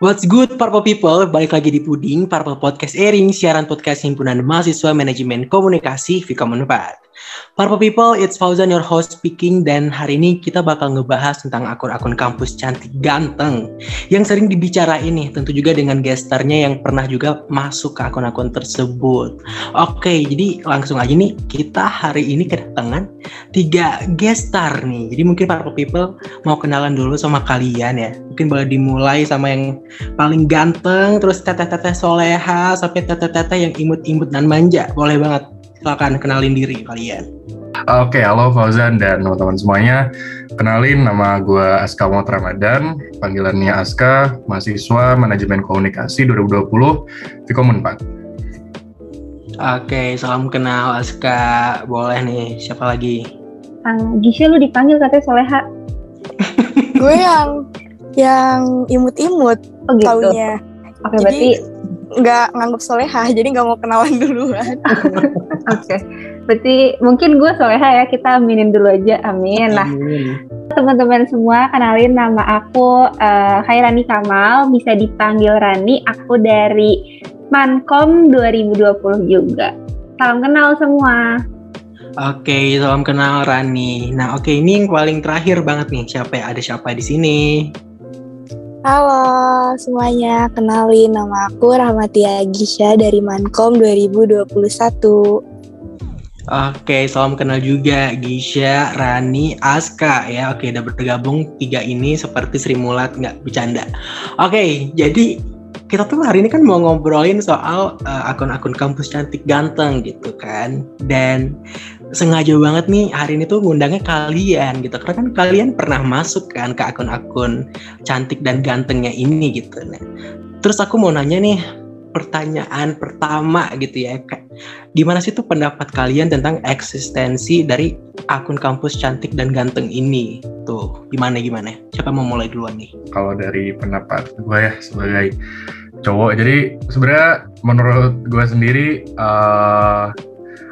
What's good, Purple People? Balik lagi di Puding, Purple Podcast Airing, siaran podcast himpunan mahasiswa manajemen komunikasi Vkom 4. Purple People, it's Fauzan, your host speaking, dan hari ini kita bakal ngebahas tentang akun-akun kampus cantik ganteng yang sering dibicarain nih, tentu juga dengan gestarnya yang pernah juga masuk ke akun-akun tersebut. Oke, jadi langsung aja nih, kita hari ini kedatangan tiga gestar nih. Jadi mungkin Purple People mau kenalan dulu sama kalian ya. Mungkin boleh dimulai sama yang paling ganteng, terus teteh-teteh soleha, sampai teteh-teteh yang imut-imut dan manja. Boleh banget silakan kenalin diri kalian. Oke, halo Fauzan dan teman-teman semuanya. Kenalin nama gue Aska Muhammad Ramadan, panggilannya Aska, mahasiswa Manajemen Komunikasi 2020, Vkom 4. Oke, salam kenal Aska. Boleh nih, siapa lagi? Kang Gisha lu dipanggil katanya Soleha. gue yang yang imut-imut Oh gitu. taunya. Oke, Jadi berarti nggak nganggap soleha, jadi nggak mau kenalan duluan. oke. Berarti mungkin gue Soleha ya, kita aminin dulu aja. Amin. Nah, teman-teman semua kenalin nama aku eh, Hairani Kamal, bisa dipanggil Rani. Aku dari Mankom 2020 juga. Salam kenal semua. Oke, salam kenal Rani. Nah, oke ini yang paling terakhir banget nih. Siapa ya? Ada siapa di sini? Halo semuanya, kenalin nama aku Rahmatia Gisha dari Mankom 2021. Oke, salam kenal juga Gisha, Rani, Aska ya. Oke, udah bergabung tiga ini seperti Sri Mulat nggak bercanda. Oke, jadi kita tuh hari ini kan mau ngobrolin soal uh, akun-akun kampus cantik ganteng gitu kan. Dan sengaja banget nih hari ini tuh ngundangnya kalian gitu. Karena kan kalian pernah masuk kan ke akun-akun cantik dan gantengnya ini gitu. Nah, terus aku mau nanya nih pertanyaan pertama gitu ya gimana sih tuh pendapat kalian tentang eksistensi dari akun kampus cantik dan ganteng ini tuh gimana gimana siapa mau mulai duluan nih Kalau dari pendapat gue ya sebagai cowok, jadi sebenarnya menurut gue sendiri eh,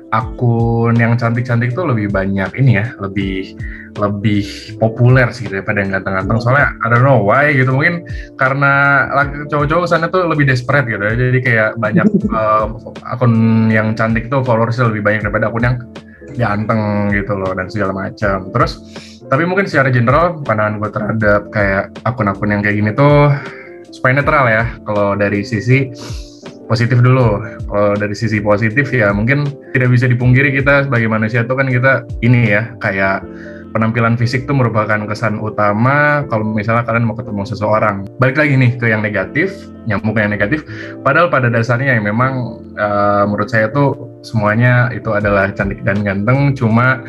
akun yang cantik-cantik tuh lebih banyak ini ya, lebih lebih populer sih daripada yang ganteng-ganteng. Soalnya I don't know why gitu mungkin karena cowok-cowok sana tuh lebih desperate gitu ya. Jadi kayak banyak eh, akun yang cantik tuh followersnya lebih banyak daripada akun yang ganteng gitu loh dan segala macam. Terus tapi mungkin secara general pandangan gue terhadap kayak akun-akun yang kayak gini tuh supaya netral ya. Kalau dari sisi positif dulu. Kalau dari sisi positif ya mungkin tidak bisa dipungkiri kita sebagai manusia tuh kan kita ini ya kayak penampilan fisik tuh merupakan kesan utama kalau misalnya kalian mau ketemu seseorang. Balik lagi nih ke yang negatif, nyambung ke yang negatif. Padahal pada dasarnya yang memang eh, menurut saya tuh semuanya itu adalah cantik dan ganteng. Cuma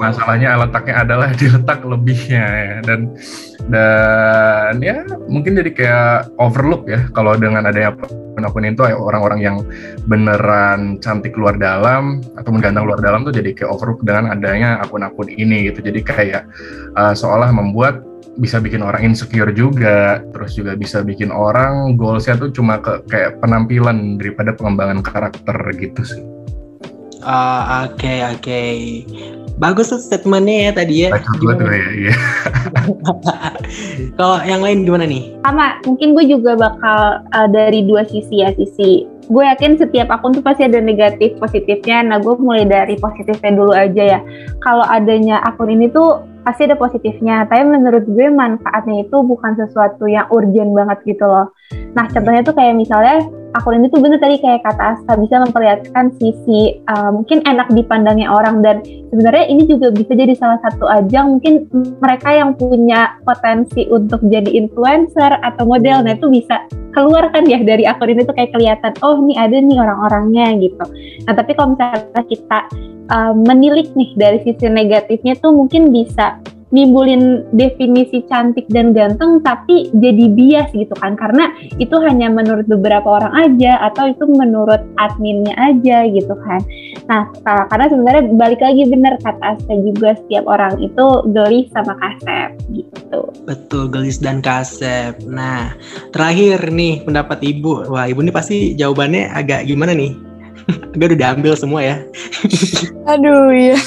masalahnya letaknya adalah di letak lebihnya ya. dan dan ya mungkin jadi kayak overlook ya kalau dengan adanya akun-akun itu orang-orang yang beneran cantik luar dalam atau ganteng luar dalam tuh jadi kayak overlook dengan adanya akun-akun ini gitu jadi kayak uh, seolah membuat bisa bikin orang insecure juga terus juga bisa bikin orang goalsnya tuh cuma ke kayak penampilan daripada pengembangan karakter gitu sih Ah, oke oke. Bagus tuh statementnya ya tadi ya. Ya iya. Kalau yang lain gimana nih? Sama mungkin gue juga bakal uh, dari dua sisi ya sisi. Gue yakin setiap akun tuh pasti ada negatif positifnya. Nah gue mulai dari positifnya dulu aja ya. Kalau adanya akun ini tuh pasti ada positifnya. Tapi menurut gue manfaatnya itu bukan sesuatu yang urgent banget gitu loh. Nah contohnya tuh kayak misalnya akun ini tuh bener tadi kayak kata Asta bisa memperlihatkan sisi uh, mungkin enak dipandangnya orang. Dan sebenarnya ini juga bisa jadi salah satu ajang mungkin mereka yang punya potensi untuk jadi influencer atau model. Nah itu bisa keluar kan ya dari akun ini tuh kayak kelihatan oh ini ada nih orang-orangnya gitu. Nah tapi kalau misalnya kita uh, menilik nih dari sisi negatifnya tuh mungkin bisa nimbulin definisi cantik dan ganteng tapi jadi bias gitu kan. Karena itu hanya menurut beberapa orang aja atau itu menurut adminnya aja gitu kan. Nah ka- karena sebenarnya balik lagi bener kata Asta juga setiap orang itu geli sama kasep gitu. Betul gelis dan kasep. Nah terakhir nih pendapat ibu. Wah ibu nih pasti jawabannya agak gimana nih? Agak udah diambil semua ya. Aduh iya.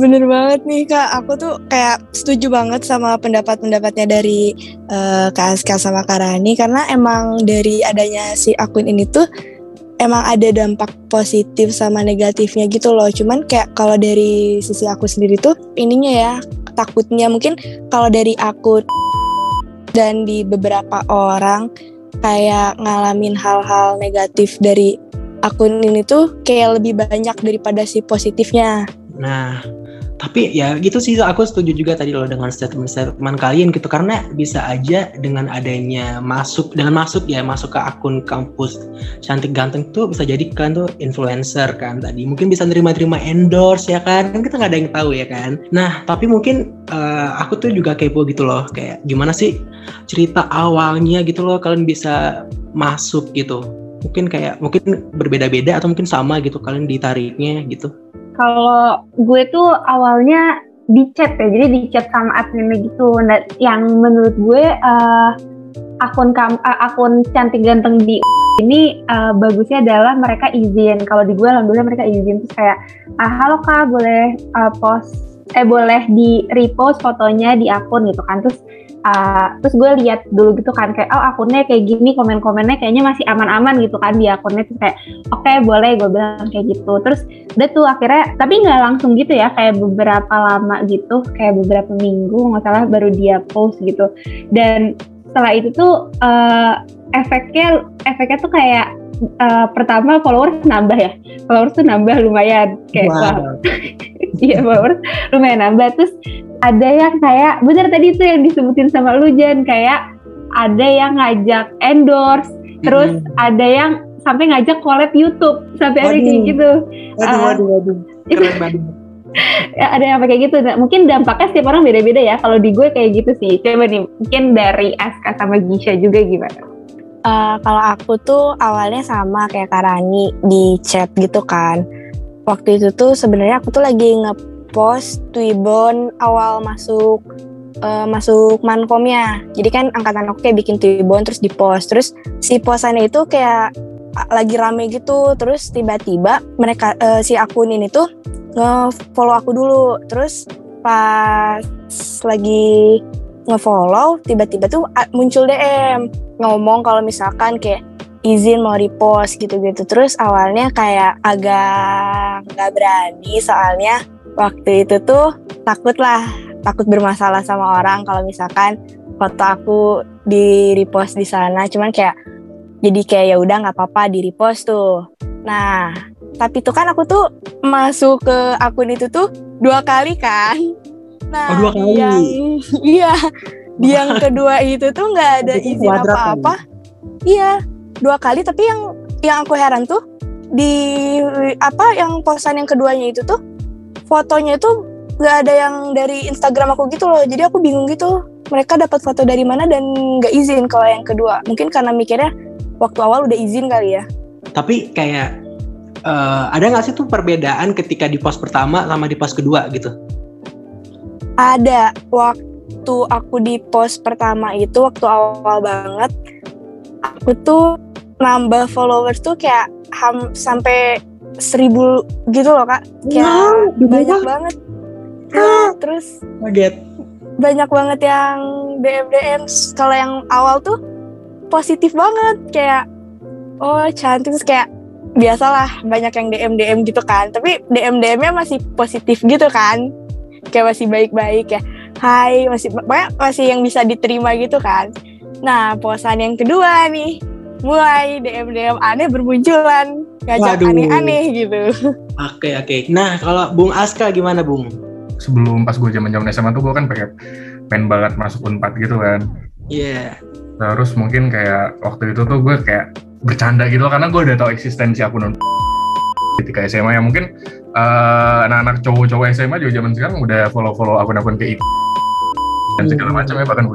Bener banget nih kak. Aku tuh kayak setuju banget sama pendapat-pendapatnya dari uh, Kak Aska sama Kak Rani. Karena emang dari adanya si akun ini tuh Emang ada dampak positif sama negatifnya gitu loh. Cuman kayak kalau dari sisi aku sendiri tuh Ininya ya takutnya. Mungkin kalau dari aku dan di beberapa orang kayak ngalamin hal-hal negatif dari akun ini tuh kayak lebih banyak daripada si positifnya. Nah, tapi ya gitu sih aku setuju juga tadi loh dengan statement-statement kalian gitu. Karena bisa aja dengan adanya masuk dengan masuk ya masuk ke akun kampus cantik ganteng tuh bisa jadi kan tuh influencer kan tadi. Mungkin bisa nerima-terima endorse ya kan? Kan kita nggak ada yang tahu ya kan? Nah tapi mungkin uh, aku tuh juga kepo gitu loh. Kayak gimana sih cerita awalnya gitu loh kalian bisa masuk gitu mungkin kayak mungkin berbeda-beda atau mungkin sama gitu kalian ditariknya gitu kalau gue tuh awalnya di chat ya, jadi di chat sama adminnya gitu. Nah, yang menurut gue uh, akun kam uh, akun cantik ganteng di ini uh, bagusnya adalah mereka izin. Kalau di gue alhamdulillah mereka izin terus kayak ah, halo kak boleh uh, post eh boleh di repost fotonya di akun gitu kan terus uh, terus gue lihat dulu gitu kan kayak oh akunnya kayak gini komen-komennya kayaknya masih aman-aman gitu kan di akunnya terus kayak oke okay, boleh gue bilang kayak gitu. Terus udah tuh akhirnya tapi nggak langsung gitu ya kayak beberapa lama gitu kayak beberapa minggu nggak salah baru dia post gitu. Dan setelah itu tuh uh, efeknya efeknya tuh kayak uh, pertama followers nambah ya followers tuh nambah lumayan kayak wow. iya followers lumayan nambah. Terus ada yang kayak bener tadi itu yang disebutin sama lu Jan kayak ada yang ngajak endorse. Terus hmm. ada yang sampai ngajak collab YouTube. Sampai ada kayak gitu. Waduh uh, waduh waduh. Keren banget. Ya, ada yang kayak gitu. Nah, mungkin dampaknya setiap orang beda-beda ya. Kalau di gue kayak gitu sih. Coba nih mungkin dari Aska sama Gisha juga gimana? Uh, kalau aku tuh awalnya sama kayak Karani di chat gitu kan waktu itu tuh sebenarnya aku tuh lagi nge post Twibbon awal masuk uh, masuk mankomnya. Jadi kan angkatan aku kayak bikin Twibbon terus di post. Terus si posannya itu kayak lagi rame gitu. Terus tiba-tiba mereka uh, si akun ini tuh nge-follow aku dulu. Terus pas lagi nge-follow tiba-tiba tuh muncul DM ngomong kalau misalkan kayak izin mau repost gitu-gitu. Terus awalnya kayak agak nggak berani soalnya waktu itu tuh takut lah takut bermasalah sama orang kalau misalkan foto aku di repost di sana. Cuman kayak jadi kayak ya udah nggak apa-apa di repost tuh. Nah tapi tuh kan aku tuh masuk ke akun itu tuh dua kali kan. Nah oh, dua kali. yang iya. Di yang kedua itu tuh nggak ada izin apa-apa. iya dua kali tapi yang yang aku heran tuh di apa yang posan yang keduanya itu tuh fotonya itu nggak ada yang dari Instagram aku gitu loh. Jadi aku bingung gitu mereka dapat foto dari mana dan nggak izin kalau yang kedua. Mungkin karena mikirnya waktu awal udah izin kali ya. Tapi kayak uh, ada nggak sih tuh perbedaan ketika di pos pertama sama di pos kedua gitu? Ada. Waktu aku di pos pertama itu waktu awal banget aku tuh nambah followers tuh kayak ham sampai seribu gitu loh kak. Kayak wow, banyak banget. Ya, terus kaget. banyak banget yang DM DM kalau yang awal tuh positif banget kayak oh cantik. Terus kayak biasalah banyak yang DM DM gitu kan. Tapi DM DM-nya masih positif gitu kan. Kayak masih baik-baik ya. Hai masih banyak masih yang bisa diterima gitu kan. Nah posan yang kedua nih mulai DM DM aneh bermunculan ngajak aneh-aneh gitu. Oke oke. Nah kalau Bung Aska gimana Bung? Sebelum pas gue zaman zaman SMA tuh gue kan pengen pengen banget masuk unpad gitu kan. Iya. Yeah. Terus mungkin kayak waktu itu tuh gue kayak bercanda gitu loh, karena gue udah tahu eksistensi akun ketika SMA ya mungkin uh, anak-anak cowok-cowok SMA juga zaman sekarang udah follow-follow akun-akun kayak itu dan segala macam ya bahkan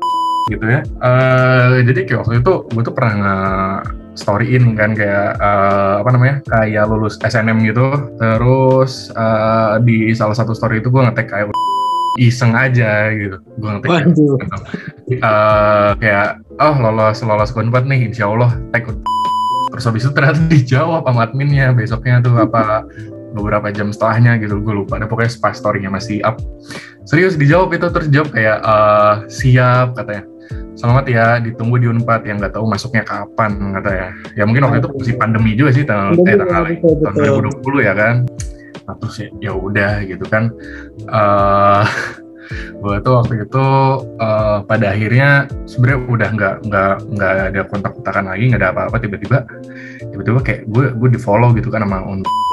gitu ya. Uh, jadi kayak waktu itu gue tuh pernah storyin kan kayak uh, apa namanya kayak lulus SNM gitu. Terus uh, di salah satu story itu gue ngetek kayak iseng aja gitu. Gue ngetek uh, kayak oh lolos lolos konvert nih insya Allah tag. Terus habis itu ternyata dijawab sama adminnya besoknya tuh apa beberapa jam setelahnya gitu. Gue lupa ada pokoknya pas story-nya masih up. Serius dijawab itu terus jawab kayak eh, siap katanya selamat ya ditunggu di Unpad. Yang nggak tahu masuknya kapan katanya ya. Mungkin waktu itu masih pandemi juga sih tanggal eh, tanggal betul, betul. tahun 2020 ya kan. Nah, terus ya, ya udah gitu kan. Eh gue tuh waktu itu eh, pada akhirnya sebenarnya udah nggak nggak nggak ada kontak-kontakan lagi nggak ada apa-apa tiba-tiba tiba-tiba kayak gue gue di follow gitu kan sama Unpad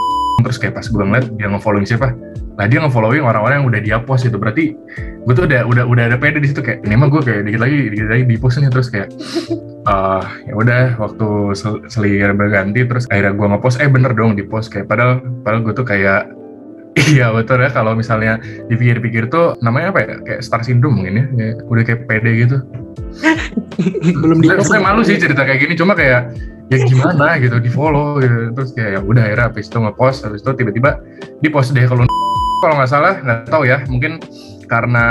terus kayak pas gue ngeliat dia nge-following siapa nah dia nge-following orang-orang yang udah dia post itu berarti gue tuh udah udah udah ada pede di situ kayak ini mah gue kayak dikit lagi dikit lagi di post nih. Terus kayak eh ya udah waktu sel selir berganti terus akhirnya gue nge-post. Eh bener dong di post kayak padahal padahal gue tuh kayak iya betul ya kalau misalnya dipikir-pikir tuh namanya apa ya? Kayak star syndrome mungkin ya, Kayak udah kayak pede gitu. Belum di sebenarnya malu sih cerita kayak gini cuma kayak ya gimana gitu di follow gitu. Terus kayak ya udah akhirnya habis itu ngepost habis itu tiba-tiba di post deh kalau kalau nggak salah nggak tahu ya. Mungkin karena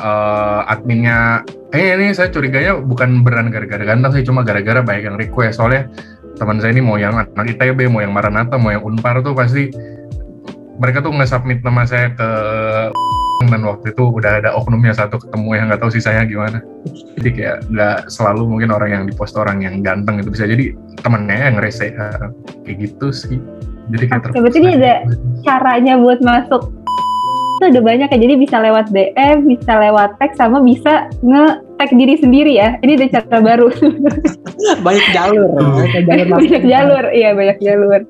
eh, adminnya kayaknya ini saya curiganya bukan beran gara-gara ganteng sih cuma gara-gara banyak yang request. Soalnya teman saya ini mau yang anak ITB mau yang Maranatha mau yang Unpar tuh pasti mereka tuh nge-submit nama saya ke dan waktu itu udah ada oknumnya satu ketemu yang nggak tahu sisanya gimana. Jadi kayak nggak selalu mungkin orang yang dipost orang yang ganteng itu bisa jadi temennya yang rese ya, kayak gitu sih. Jadi kayak Oke, berarti ini ada- caranya buat masuk. Itu ada banyak ya jadi bisa lewat DM bisa lewat teks sama bisa nge-tag diri sendiri ya. Ini ada cara baru. Banyak jalur. Banyak jalur banyak jalur iya banyak jalur.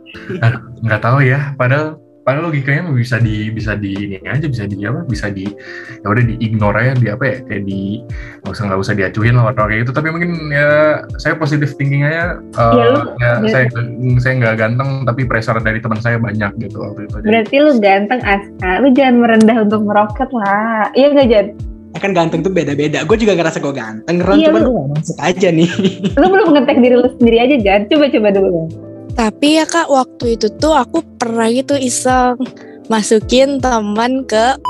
Nggak tahu ya padahal padahal logikanya bisa di bisa di ini aja bisa di apa bisa di ya udah di ignore aja di apa ya kayak di nggak usah nggak usah diacuhin lah orang kayak gitu. Tapi mungkin ya saya positif thinking aja eh, Ya, lu- ya ya. saya saya nggak ganteng tapi pressure dari teman saya banyak gitu waktu itu. Jadi, berarti lu ganteng Aska. Lu jangan merendah untuk meroket lah. Iya nggak Jan? Kan ganteng tuh beda-beda. Gue juga ngerasa gue ganteng Ron. Iya, cuman lu- gue gak masuk aja nih. Lu belum nge-tag diri lu sendiri aja Jan. Coba coba dulu Tapi ya kak waktu itu tuh aku pernah gitu iseng masukin teman ke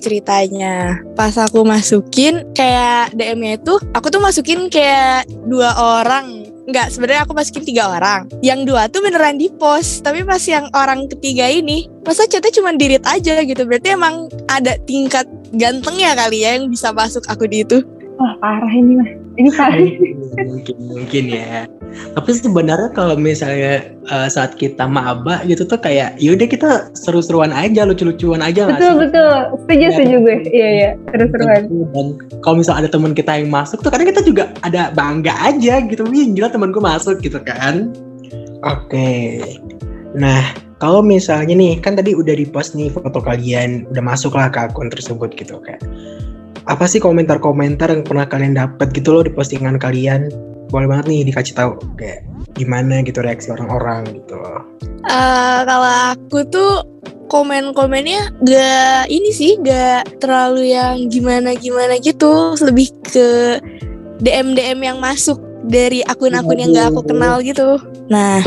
ceritanya. Pas aku masukin kayak DM-nya itu aku tuh masukin kayak dua orang. Enggak, sebenarnya aku masukin tiga orang. Yang dua tuh beneran di post, tapi pas yang orang ketiga ini, masa chatnya cuma dirit aja gitu. Berarti emang ada tingkat gantengnya kali ya yang bisa masuk aku di itu. wah parah ini mah ini parah mungkin mungkin ya tapi sebenarnya kalau misalnya eh, saat kita maba gitu tuh kayak yaudah kita seru-seruan aja lucu-lucuan aja betul sih? betul. Setuju Ya, setuju gue. Iya iya. Terus-terusan dan kalau misalnya ada teman kita yang masuk tuh kadang kita juga ada bangga aja gitu. Wih gila temanku masuk gitu kan. Oke. Nah kalau misalnya nih kan tadi udah di post nih foto kalian udah masuk lah ke akun tersebut gitu kayak. Apa sih komentar-komentar yang pernah kalian dapat gitu loh di postingan kalian boleh banget nih dikasih tahu kayak gimana gitu reaksi orang-orang gitu. Eh kalau aku tuh komen-komennya gak ini sih gak terlalu yang gimana-gimana gitu. Lebih ke DM-DM yang masuk dari akun-akun yang gak aku kenal gitu. Nah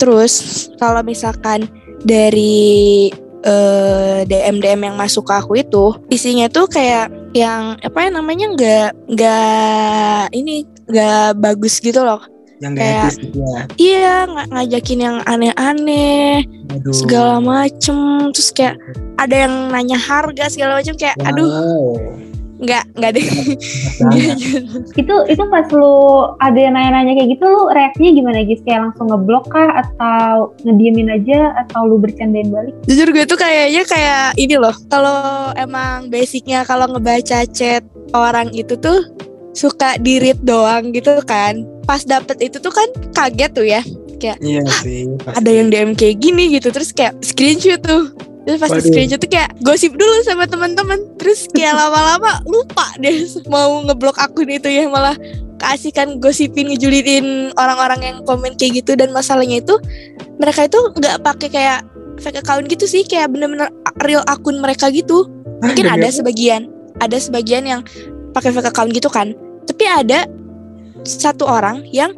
terus kalau misalkan dari eh, DM-DM yang masuk ke aku itu isinya tuh kayak yang apa ya namanya nggak nggak ini nggak bagus gitu loh yang gak Kayak- etis gitu ya Iya, ng- ngajakin yang aneh-aneh, aduh segala macem. Terus kayak ada yang nanya harga segala macem kayak, aduh, Wow. nggak nggak deh. Banget. itu itu pas lu ada yang nanya-nanya kayak gitu lu reaksinya gimana guys kayak langsung ngeblok kah atau ngediemin aja atau lu bercandain balik Jujur gue tuh kayaknya kayak ini loh. Kalau emang basicnya kalau ngebaca chat orang itu tuh suka di read doang gitu kan. Pas dapet itu tuh kan kaget tuh ya. Iya sih. pasti. Ada yang DM kayak gini gitu. Terus kayak screenshot tuh. Terus pas Waduh. screenshot tuh kayak gosip dulu sama teman-teman. Terus kayak lama-lama lupa deh mau ngeblok akun itu ya malah keasikan gosipin ngejulitin orang-orang yang komen kayak gitu dan masalahnya itu mereka itu nggak pakai kayak fake account gitu sih kayak bener-bener real akun mereka gitu Ah, mungkin ada sebagian ada sebagian yang pakai fake account gitu kan. Tapi ada satu orang yang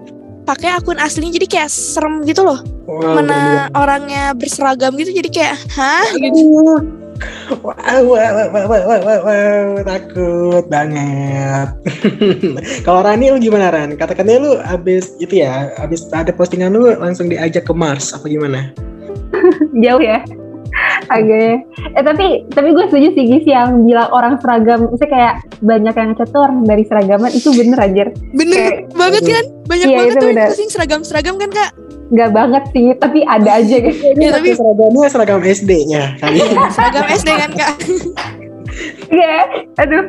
pakai akun aslinya jadi kayak serem gitu loh. Wow, mana orangnya berseragam gitu jadi kayak hah? Gitu. Wow, wow, wow, wow, wow, wow, takut banget. Kalau Rani lu gimana Ran? Katakannya lu abis itu ya, abis ada postingan lu langsung diajak ke Mars apa gimana? Jauh ya agak eh tapi tapi gue setuju sih Gis yang bilang orang seragam misalnya kayak banyak yang chat orang dari seragaman itu bener aja Bener Kayak- banget kan? Banyak Iya, banget itu tuh bener. pusing seragam-seragam kan kak? nggak banget sih tapi ada aja gitu Ya, tapi- seragamnya seragam SD-nya kali. Seragam SD kan kak? Iya, aduh,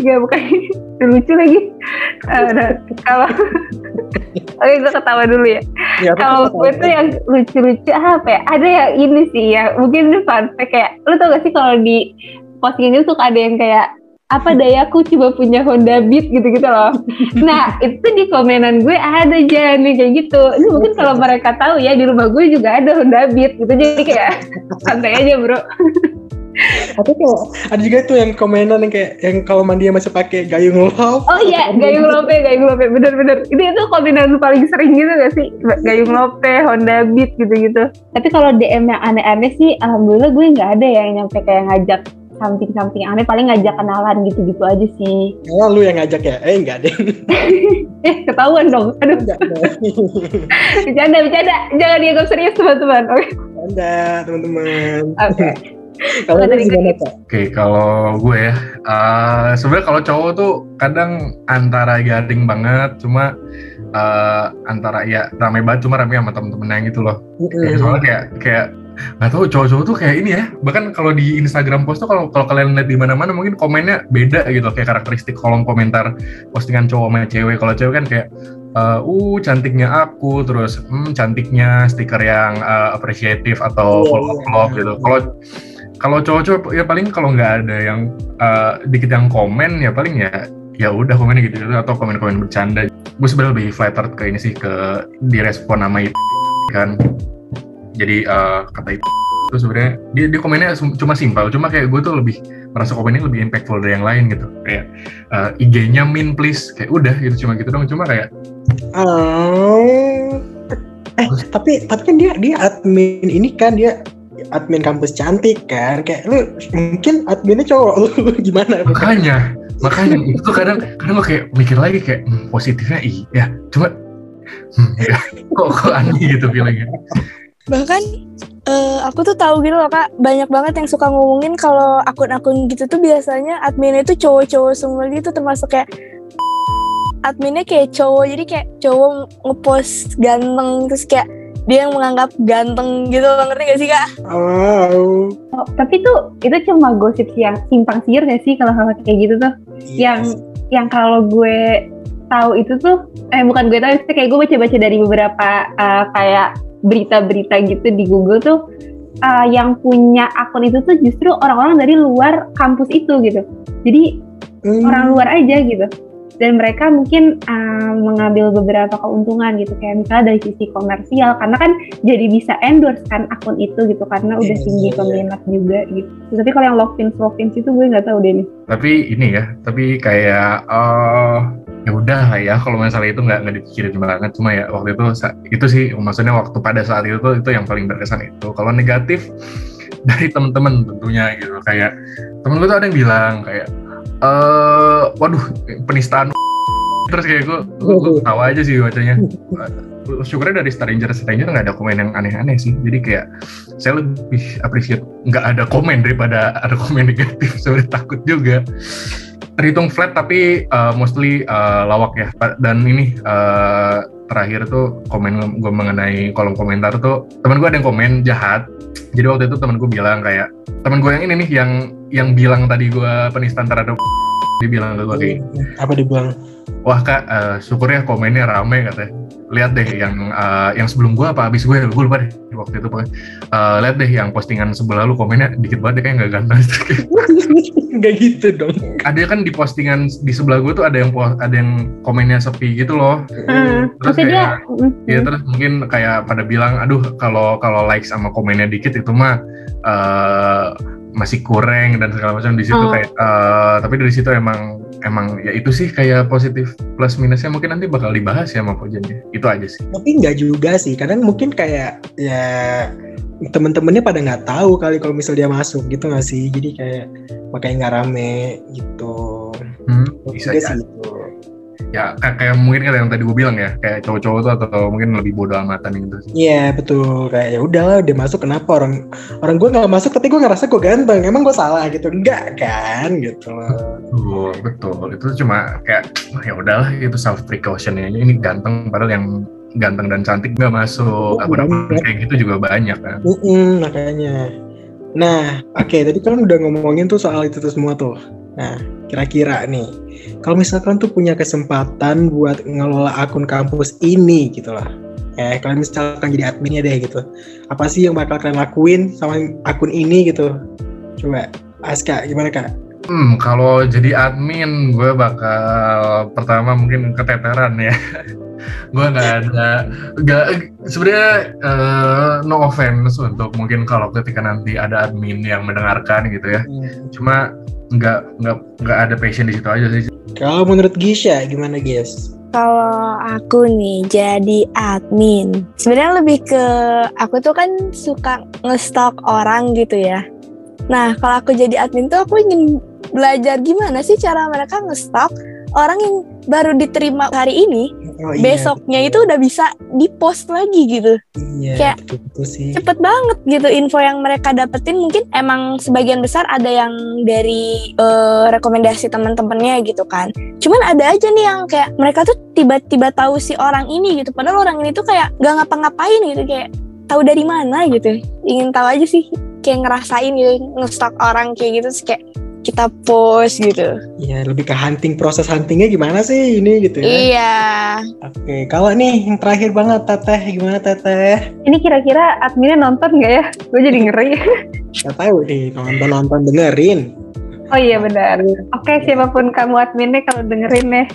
nggak bukan lucu lagi. Eh, kalau Oke, gue ketawa dulu ya. Ya, Kalau gue tuh yang lucu-lucu apa ya? Ada yang ini sih ya, mungkin ini fun fact kayak, lu tau gak sih kalau di postingan itu suka ada yang kayak apa dayaku coba punya Honda Beat gitu-gitu loh. Nah itu di komenan gue ada aja nih kayak gitu. Ini mungkin kalau mereka tahu ya di rumah gue juga ada Honda Beat gitu. Jadi kayak santai aja bro. Tapi kayak ada juga tuh yang komenan yang kayak yang kalau mandi masih pakai gayung love. Oh iya, gayung lope, gayung lope, bener-bener. Ini itu kombinasi paling sering gitu gak sih? Gayung lope, Honda Beat gitu-gitu. Tapi kalau DM yang aneh-aneh sih, alhamdulillah gue nggak ada yang nyampe kayak ngajak samping-samping aneh. Paling ngajak kenalan gitu-gitu aja sih. Oh, lu yang ngajak ya? Eh enggak deh. Eh, ketahuan dong. Aduh, bercanda, bercanda. Jangan dianggap serius teman-teman. Oke, Anda teman-teman. oke. Kalau Dari gimana? Oke, kalau gue ya, eh, sebenarnya kalau cowok tuh kadang antara garing banget, cuma eh, antara ya rame banget, cuma rame sama temen-temennya gitu loh. Kayak, soalnya kayak kayak nggak tahu cowok-cowok tuh kayak ini ya. Bahkan kalau di Instagram post tuh kalau kalau kalian lihat di mana-mana mungkin komennya beda gitu, kayak karakteristik kolom komentar postingan cowok sama cewek. Kalau cewek kan kayak eh, uh cantiknya aku, terus hmm cantiknya stiker yang eh, apresiatif atau Iya, full iya. of love gitu. Kalau kalau cowok-cowok ya paling kalau nggak ada yang eh, dikit yang komen ya paling ya ya udah komennya gitu, gitu atau komen-komen bercanda. Gue sebenarnya lebih flattered ke ini sih ke direspon sama itu kan. Jadi eh, kata itu itu sebenarnya dia dia komennya cuma simpel, cuma kayak gue tuh lebih merasa komennya lebih impactful dari yang lain gitu. Kayak eh, IG-nya min please kayak udah gitu cuma gitu dong. Cuma kayak Oh. Eh, tapi tapi kan dia dia admin ini kan dia admin kampus cantik kan. Kayak lu mungkin adminnya cowok lu. Gimana? makanya makanya. Itu tuh kadang kadang gue kayak mikir lagi kayak hmm, positifnya iya cuma hmm, ya, kok kok aneh gitu feelingnya? Bahkan eh, aku tuh tahu gitu loh kak, banyak banget yang suka ngomongin kalau akun-akun gitu tuh biasanya adminnya tuh cowok-cowok semua gitu termasuk kayak adminnya kayak cowok. Jadi kayak cowok ngepost ganteng terus kayak dia yang menganggap ganteng gitu ngerti gak sih kak? Oh. Oh, tapi tuh itu cuma gosip yang simpang siur gak sih kalau hal kayak gitu tuh? Yang yang kalau gue tahu itu tuh eh bukan gue tahu itu kayak gue baca-baca dari beberapa uh, kayak berita-berita gitu di Google tuh uh, yang punya akun itu tuh justru orang-orang dari luar kampus itu gitu. Jadi Hmm. orang luar aja gitu. Dan mereka mungkin uh, mengambil beberapa keuntungan gitu kayak misalnya dari sisi komersial karena kan jadi bisa endorse kan akun itu gitu karena udah Iya, tinggi iya. peminat juga gitu. Tapi kalau yang Lovins Lovins itu gue nggak tahu deh nih. tapi ini ya tapi kayak eh ya udah lah ya kalau masalah itu nggak nggak dipikirin banget cuma ya waktu itu itu sih maksudnya waktu pada saat itu tuh itu yang paling berkesan itu kalau negatif dari temen-temen tentunya gitu kayak temen gue tuh ada yang bilang kayak eh waduh penistaan. Terus kayak gue gue tahu aja sih bacanya syukurnya dari stranger stranger nggak ada komen yang aneh-aneh sih. Jadi kayak saya lebih appreciate nggak ada komen daripada ada komen negatif. Sebenarnya takut juga. Terhitung flat tapi uh, mostly uh, lawak ya. Dan ini uh, terakhir tuh komen gue mengenai kolom komentar tuh teman gue ada yang komen jahat. Jadi waktu itu teman gue bilang kayak teman gue yang ini nih yang yang bilang tadi gue penistaan terhadap dia bilang ke gue kayak apa dibilang? wah kak eh, syukurnya komennya rame katanya. Lihat deh yang eh, yang sebelum gua apa abis gue gue lupa deh waktu itu pokoknya. Eh, lihat deh yang postingan sebelah lu komennya dikit banget deh kayak nggak ganteng. Enggak gitu dong. ada kan di postingan di sebelah gue tuh ada yang ada yang komennya sepi gitu loh. Hmm, terus tapi dia kayak- ya terus mungkin kayak pada bilang aduh kalau kalau like sama komennya dikit itu mah eh, masih kurang dan segala macam di situ Oh. kayak eh, tapi dari situ emang emang ya itu sih kayak positif plus minusnya mungkin nanti bakal dibahas ya sama Pojan ya itu aja sih Tapi enggak juga sih. Kadang mungkin kayak ya temen-temennya pada nggak tahu kali kalau misal dia masuk gitu nggak sih jadi kayak makanya nggak rame gitu Hmm, bisa ya. sih Ya kayak, kayak mungkin kayak yang tadi gue bilang ya, kayak cowok-cowok tuh atau mungkin lebih bodoh amatan gitu sih. Iya betul kayak ya udahlah dia masuk kenapa orang orang gue nggak masuk tapi gue ngerasa gue ganteng emang gue salah gitu enggak kan gitu loh Betul, betul. Itu cuma kayak "Ah, ya udahlah itu self precaution ya. Ini ganteng padahal yang ganteng dan cantik nggak masuk. Oh, banyak. kayak gitu juga banyak kan. Mm-mm, makanya nah oke tadi kan udah ngomongin tuh soal itu tuh semua tuh nah kira-kira nih kalau misalkan tuh punya kesempatan buat ngelola akun kampus ini gitu lah. Eh kalian misalkan jadi adminnya deh gitu. Apa sih yang bakal kalian lakuin sama akun ini gitu? Coba Aska gimana kak Hmm, kalau jadi admin gue bakal pertama mungkin keteteran ya. gue nggak ada, nggak sebenarnya eh, no offense untuk mungkin kalau ketika nanti ada admin yang mendengarkan gitu ya. Cuma nggak nggak nggak ada passion di situ aja sih. Kalau menurut Gisha gimana guys? Kalau aku nih jadi admin, sebenarnya lebih ke aku tuh kan suka ngestok orang gitu ya. Nah kalau aku jadi admin tuh aku ingin belajar gimana sih cara mereka ngestok orang yang baru diterima hari ini, Oh, besoknya itu udah bisa di-post lagi gitu. iya, kayak betul, betul sih. Cepet banget gitu info yang mereka dapetin mungkin emang sebagian besar ada yang dari eh, rekomendasi teman-temannya gitu kan. Cuman ada aja nih yang kayak mereka tuh tiba-tiba tahu si orang ini gitu. Padahal orang ini tuh kayak gak ngapa-ngapain gitu kayak tahu dari mana gitu. Ingin tahu aja sih kayak ngerasain gitu ngestok orang kayak gitu kayak kita post gitu. Iya, lebih ke hunting proses huntingnya gimana sih ini gitu ya? Iya. Oke, kalau nih yang terakhir banget Teteh, gimana Teteh? Ini kira-kira adminnya nonton nggak ya? Gue jadi ngeri. Gak tahu nih, nonton-nonton dengerin. Oh iya benar. Oke siapa pun kamu adminnya kalau dengerin nih.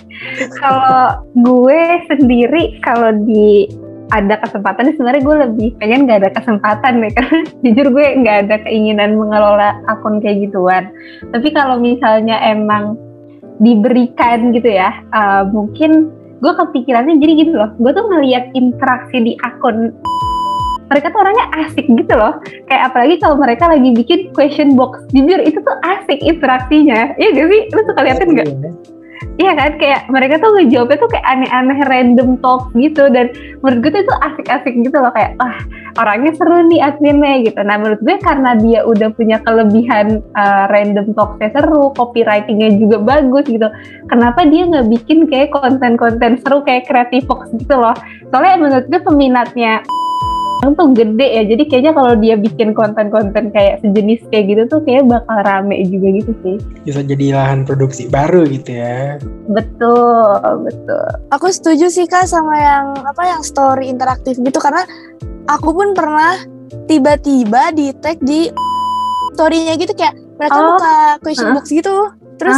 Kalau gue sendiri kalau di ada kesempatan sebenarnya gue lebih pengen nggak ada kesempatan nih karena jujur gue nggak ada keinginan mengelola akun kayak gituan. Tapi kalau misalnya emang diberikan gitu ya, eh, mungkin gue kepikirannya jadi gitu loh. Gue tuh ngeliat interaksi di akun. Mereka tuh orangnya asik gitu loh. Kayak apalagi kalau mereka lagi bikin question box jujur itu tuh asik interaksinya. Iya gak sih? Lu suka liatin nggak iya kan? Kayak mereka tuh ngejawabnya tuh kayak aneh-aneh random talk gitu. Dan menurut gue tuh itu asik-asik gitu loh. Kayak wah orangnya seru nih adminnya gitu. Nah menurut gue karena dia udah punya kelebihan uh, random talknya seru copywritingnya juga bagus gitu kenapa dia nggak bikin kayak konten-konten seru kayak creative box gitu loh? Soalnya menurut gue peminatnya tuh gede ya jadi kayaknya kalau dia bikin konten-konten kayak sejenis kayak gitu tuh kayak bakal rame juga gitu sih Bisa jadi lahan produksi baru gitu ya. betul betul Aku setuju sih kak sama yang apa yang story interaktif gitu karena aku pun pernah tiba-tiba di tag di story-nya gitu kayak mereka Oh. buka question Heeh. box gitu. Terus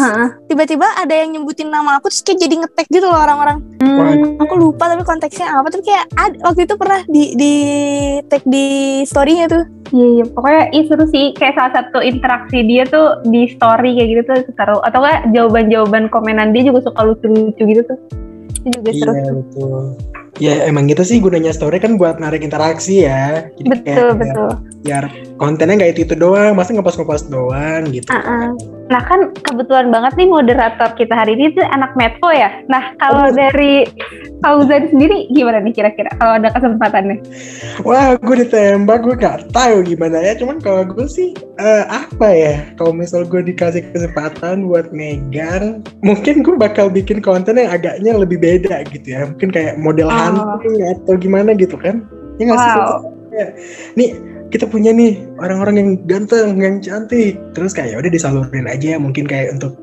tiba-tiba ada yang nyebutin nama aku terus kayak jadi ngetek gitu loh orang-orang. hmm, Aku lupa tapi konteksnya apa tapi kayak ad, waktu itu pernah di di tag di story-nya tuh. iya iya pokoknya ih seru sih kayak salah satu interaksi dia tuh di story kayak gitu tuh seru atau enggak jawaban-jawaban komenan dia juga suka lucu-lucu gitu tuh itu juga seru Iya betul. Ya emang gitu sih gunanya story kan buat narik interaksi ya. Jadi betul kayak betul biar kontennya nggak itu itu doang, masa ngepost ngepost doang gitu. Ah, ah. Nah kan kebetulan banget nih moderator kita hari ini tuh anak Medco ya. Nah kalau dari Fauzan sendiri gimana nih kira-kira kalau ada kesempatannya? Wah, gue ditembak, gue nggak tahu gimana ya. Cuman kalau gue sih eh, apa ya? Kalau misal gue dikasih kesempatan buat megang, mungkin gue bakal bikin konten yang agaknya lebih beda gitu ya. Mungkin kayak model Oh. hunting atau gimana gitu kan? Ya nggak sih? Wow. Kayak, Nih kita punya nih orang-orang yang ganteng, yang cantik. Terus kayak ya udah disalurin aja mungkin kayak untuk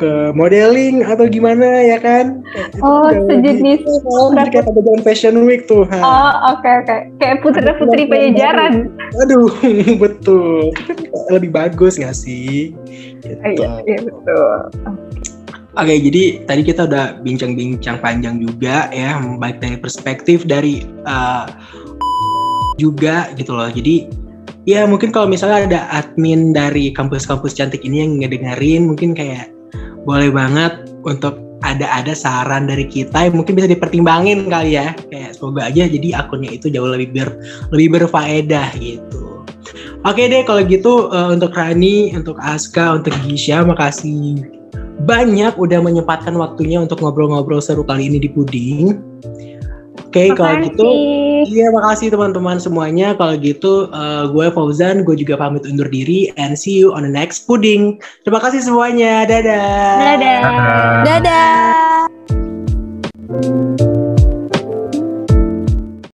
ke modeling atau gimana ya kan? Oh, sejenis Oh, kayak pada zaman fashion week tuh. ha. Oh oke oke kayak putri putri pajajaran. Aduh, betul. Lebih bagus nggak sih? Gitu. Oh, iya, iya betul. Oke, jadi tadi kita udah bincang-bincang panjang juga ya, baik dari perspektif dari uh, juga gitu loh. Jadi ya mungkin kalau misalnya ada admin dari kampus-kampus cantik ini yang ngedengerin, mungkin kayak boleh banget untuk ada-ada saran dari kita yang mungkin bisa dipertimbangin kali ya. Kayak semoga aja jadi akunnya itu jauh lebih ber lebih berfaedah gitu. Oke deh kalau gitu uh, untuk Rani, untuk Aska, untuk Gisha, makasih banyak udah menyempatkan waktunya untuk ngobrol-ngobrol seru kali ini di Puding. Oke, kalau gitu, iya makasih teman-teman semuanya. Kalau gitu, uh, gue Fauzan, gue juga pamit undur diri, and see you on the next Puding. Terima kasih semuanya, dadah. Dadah. Dadah. dadah.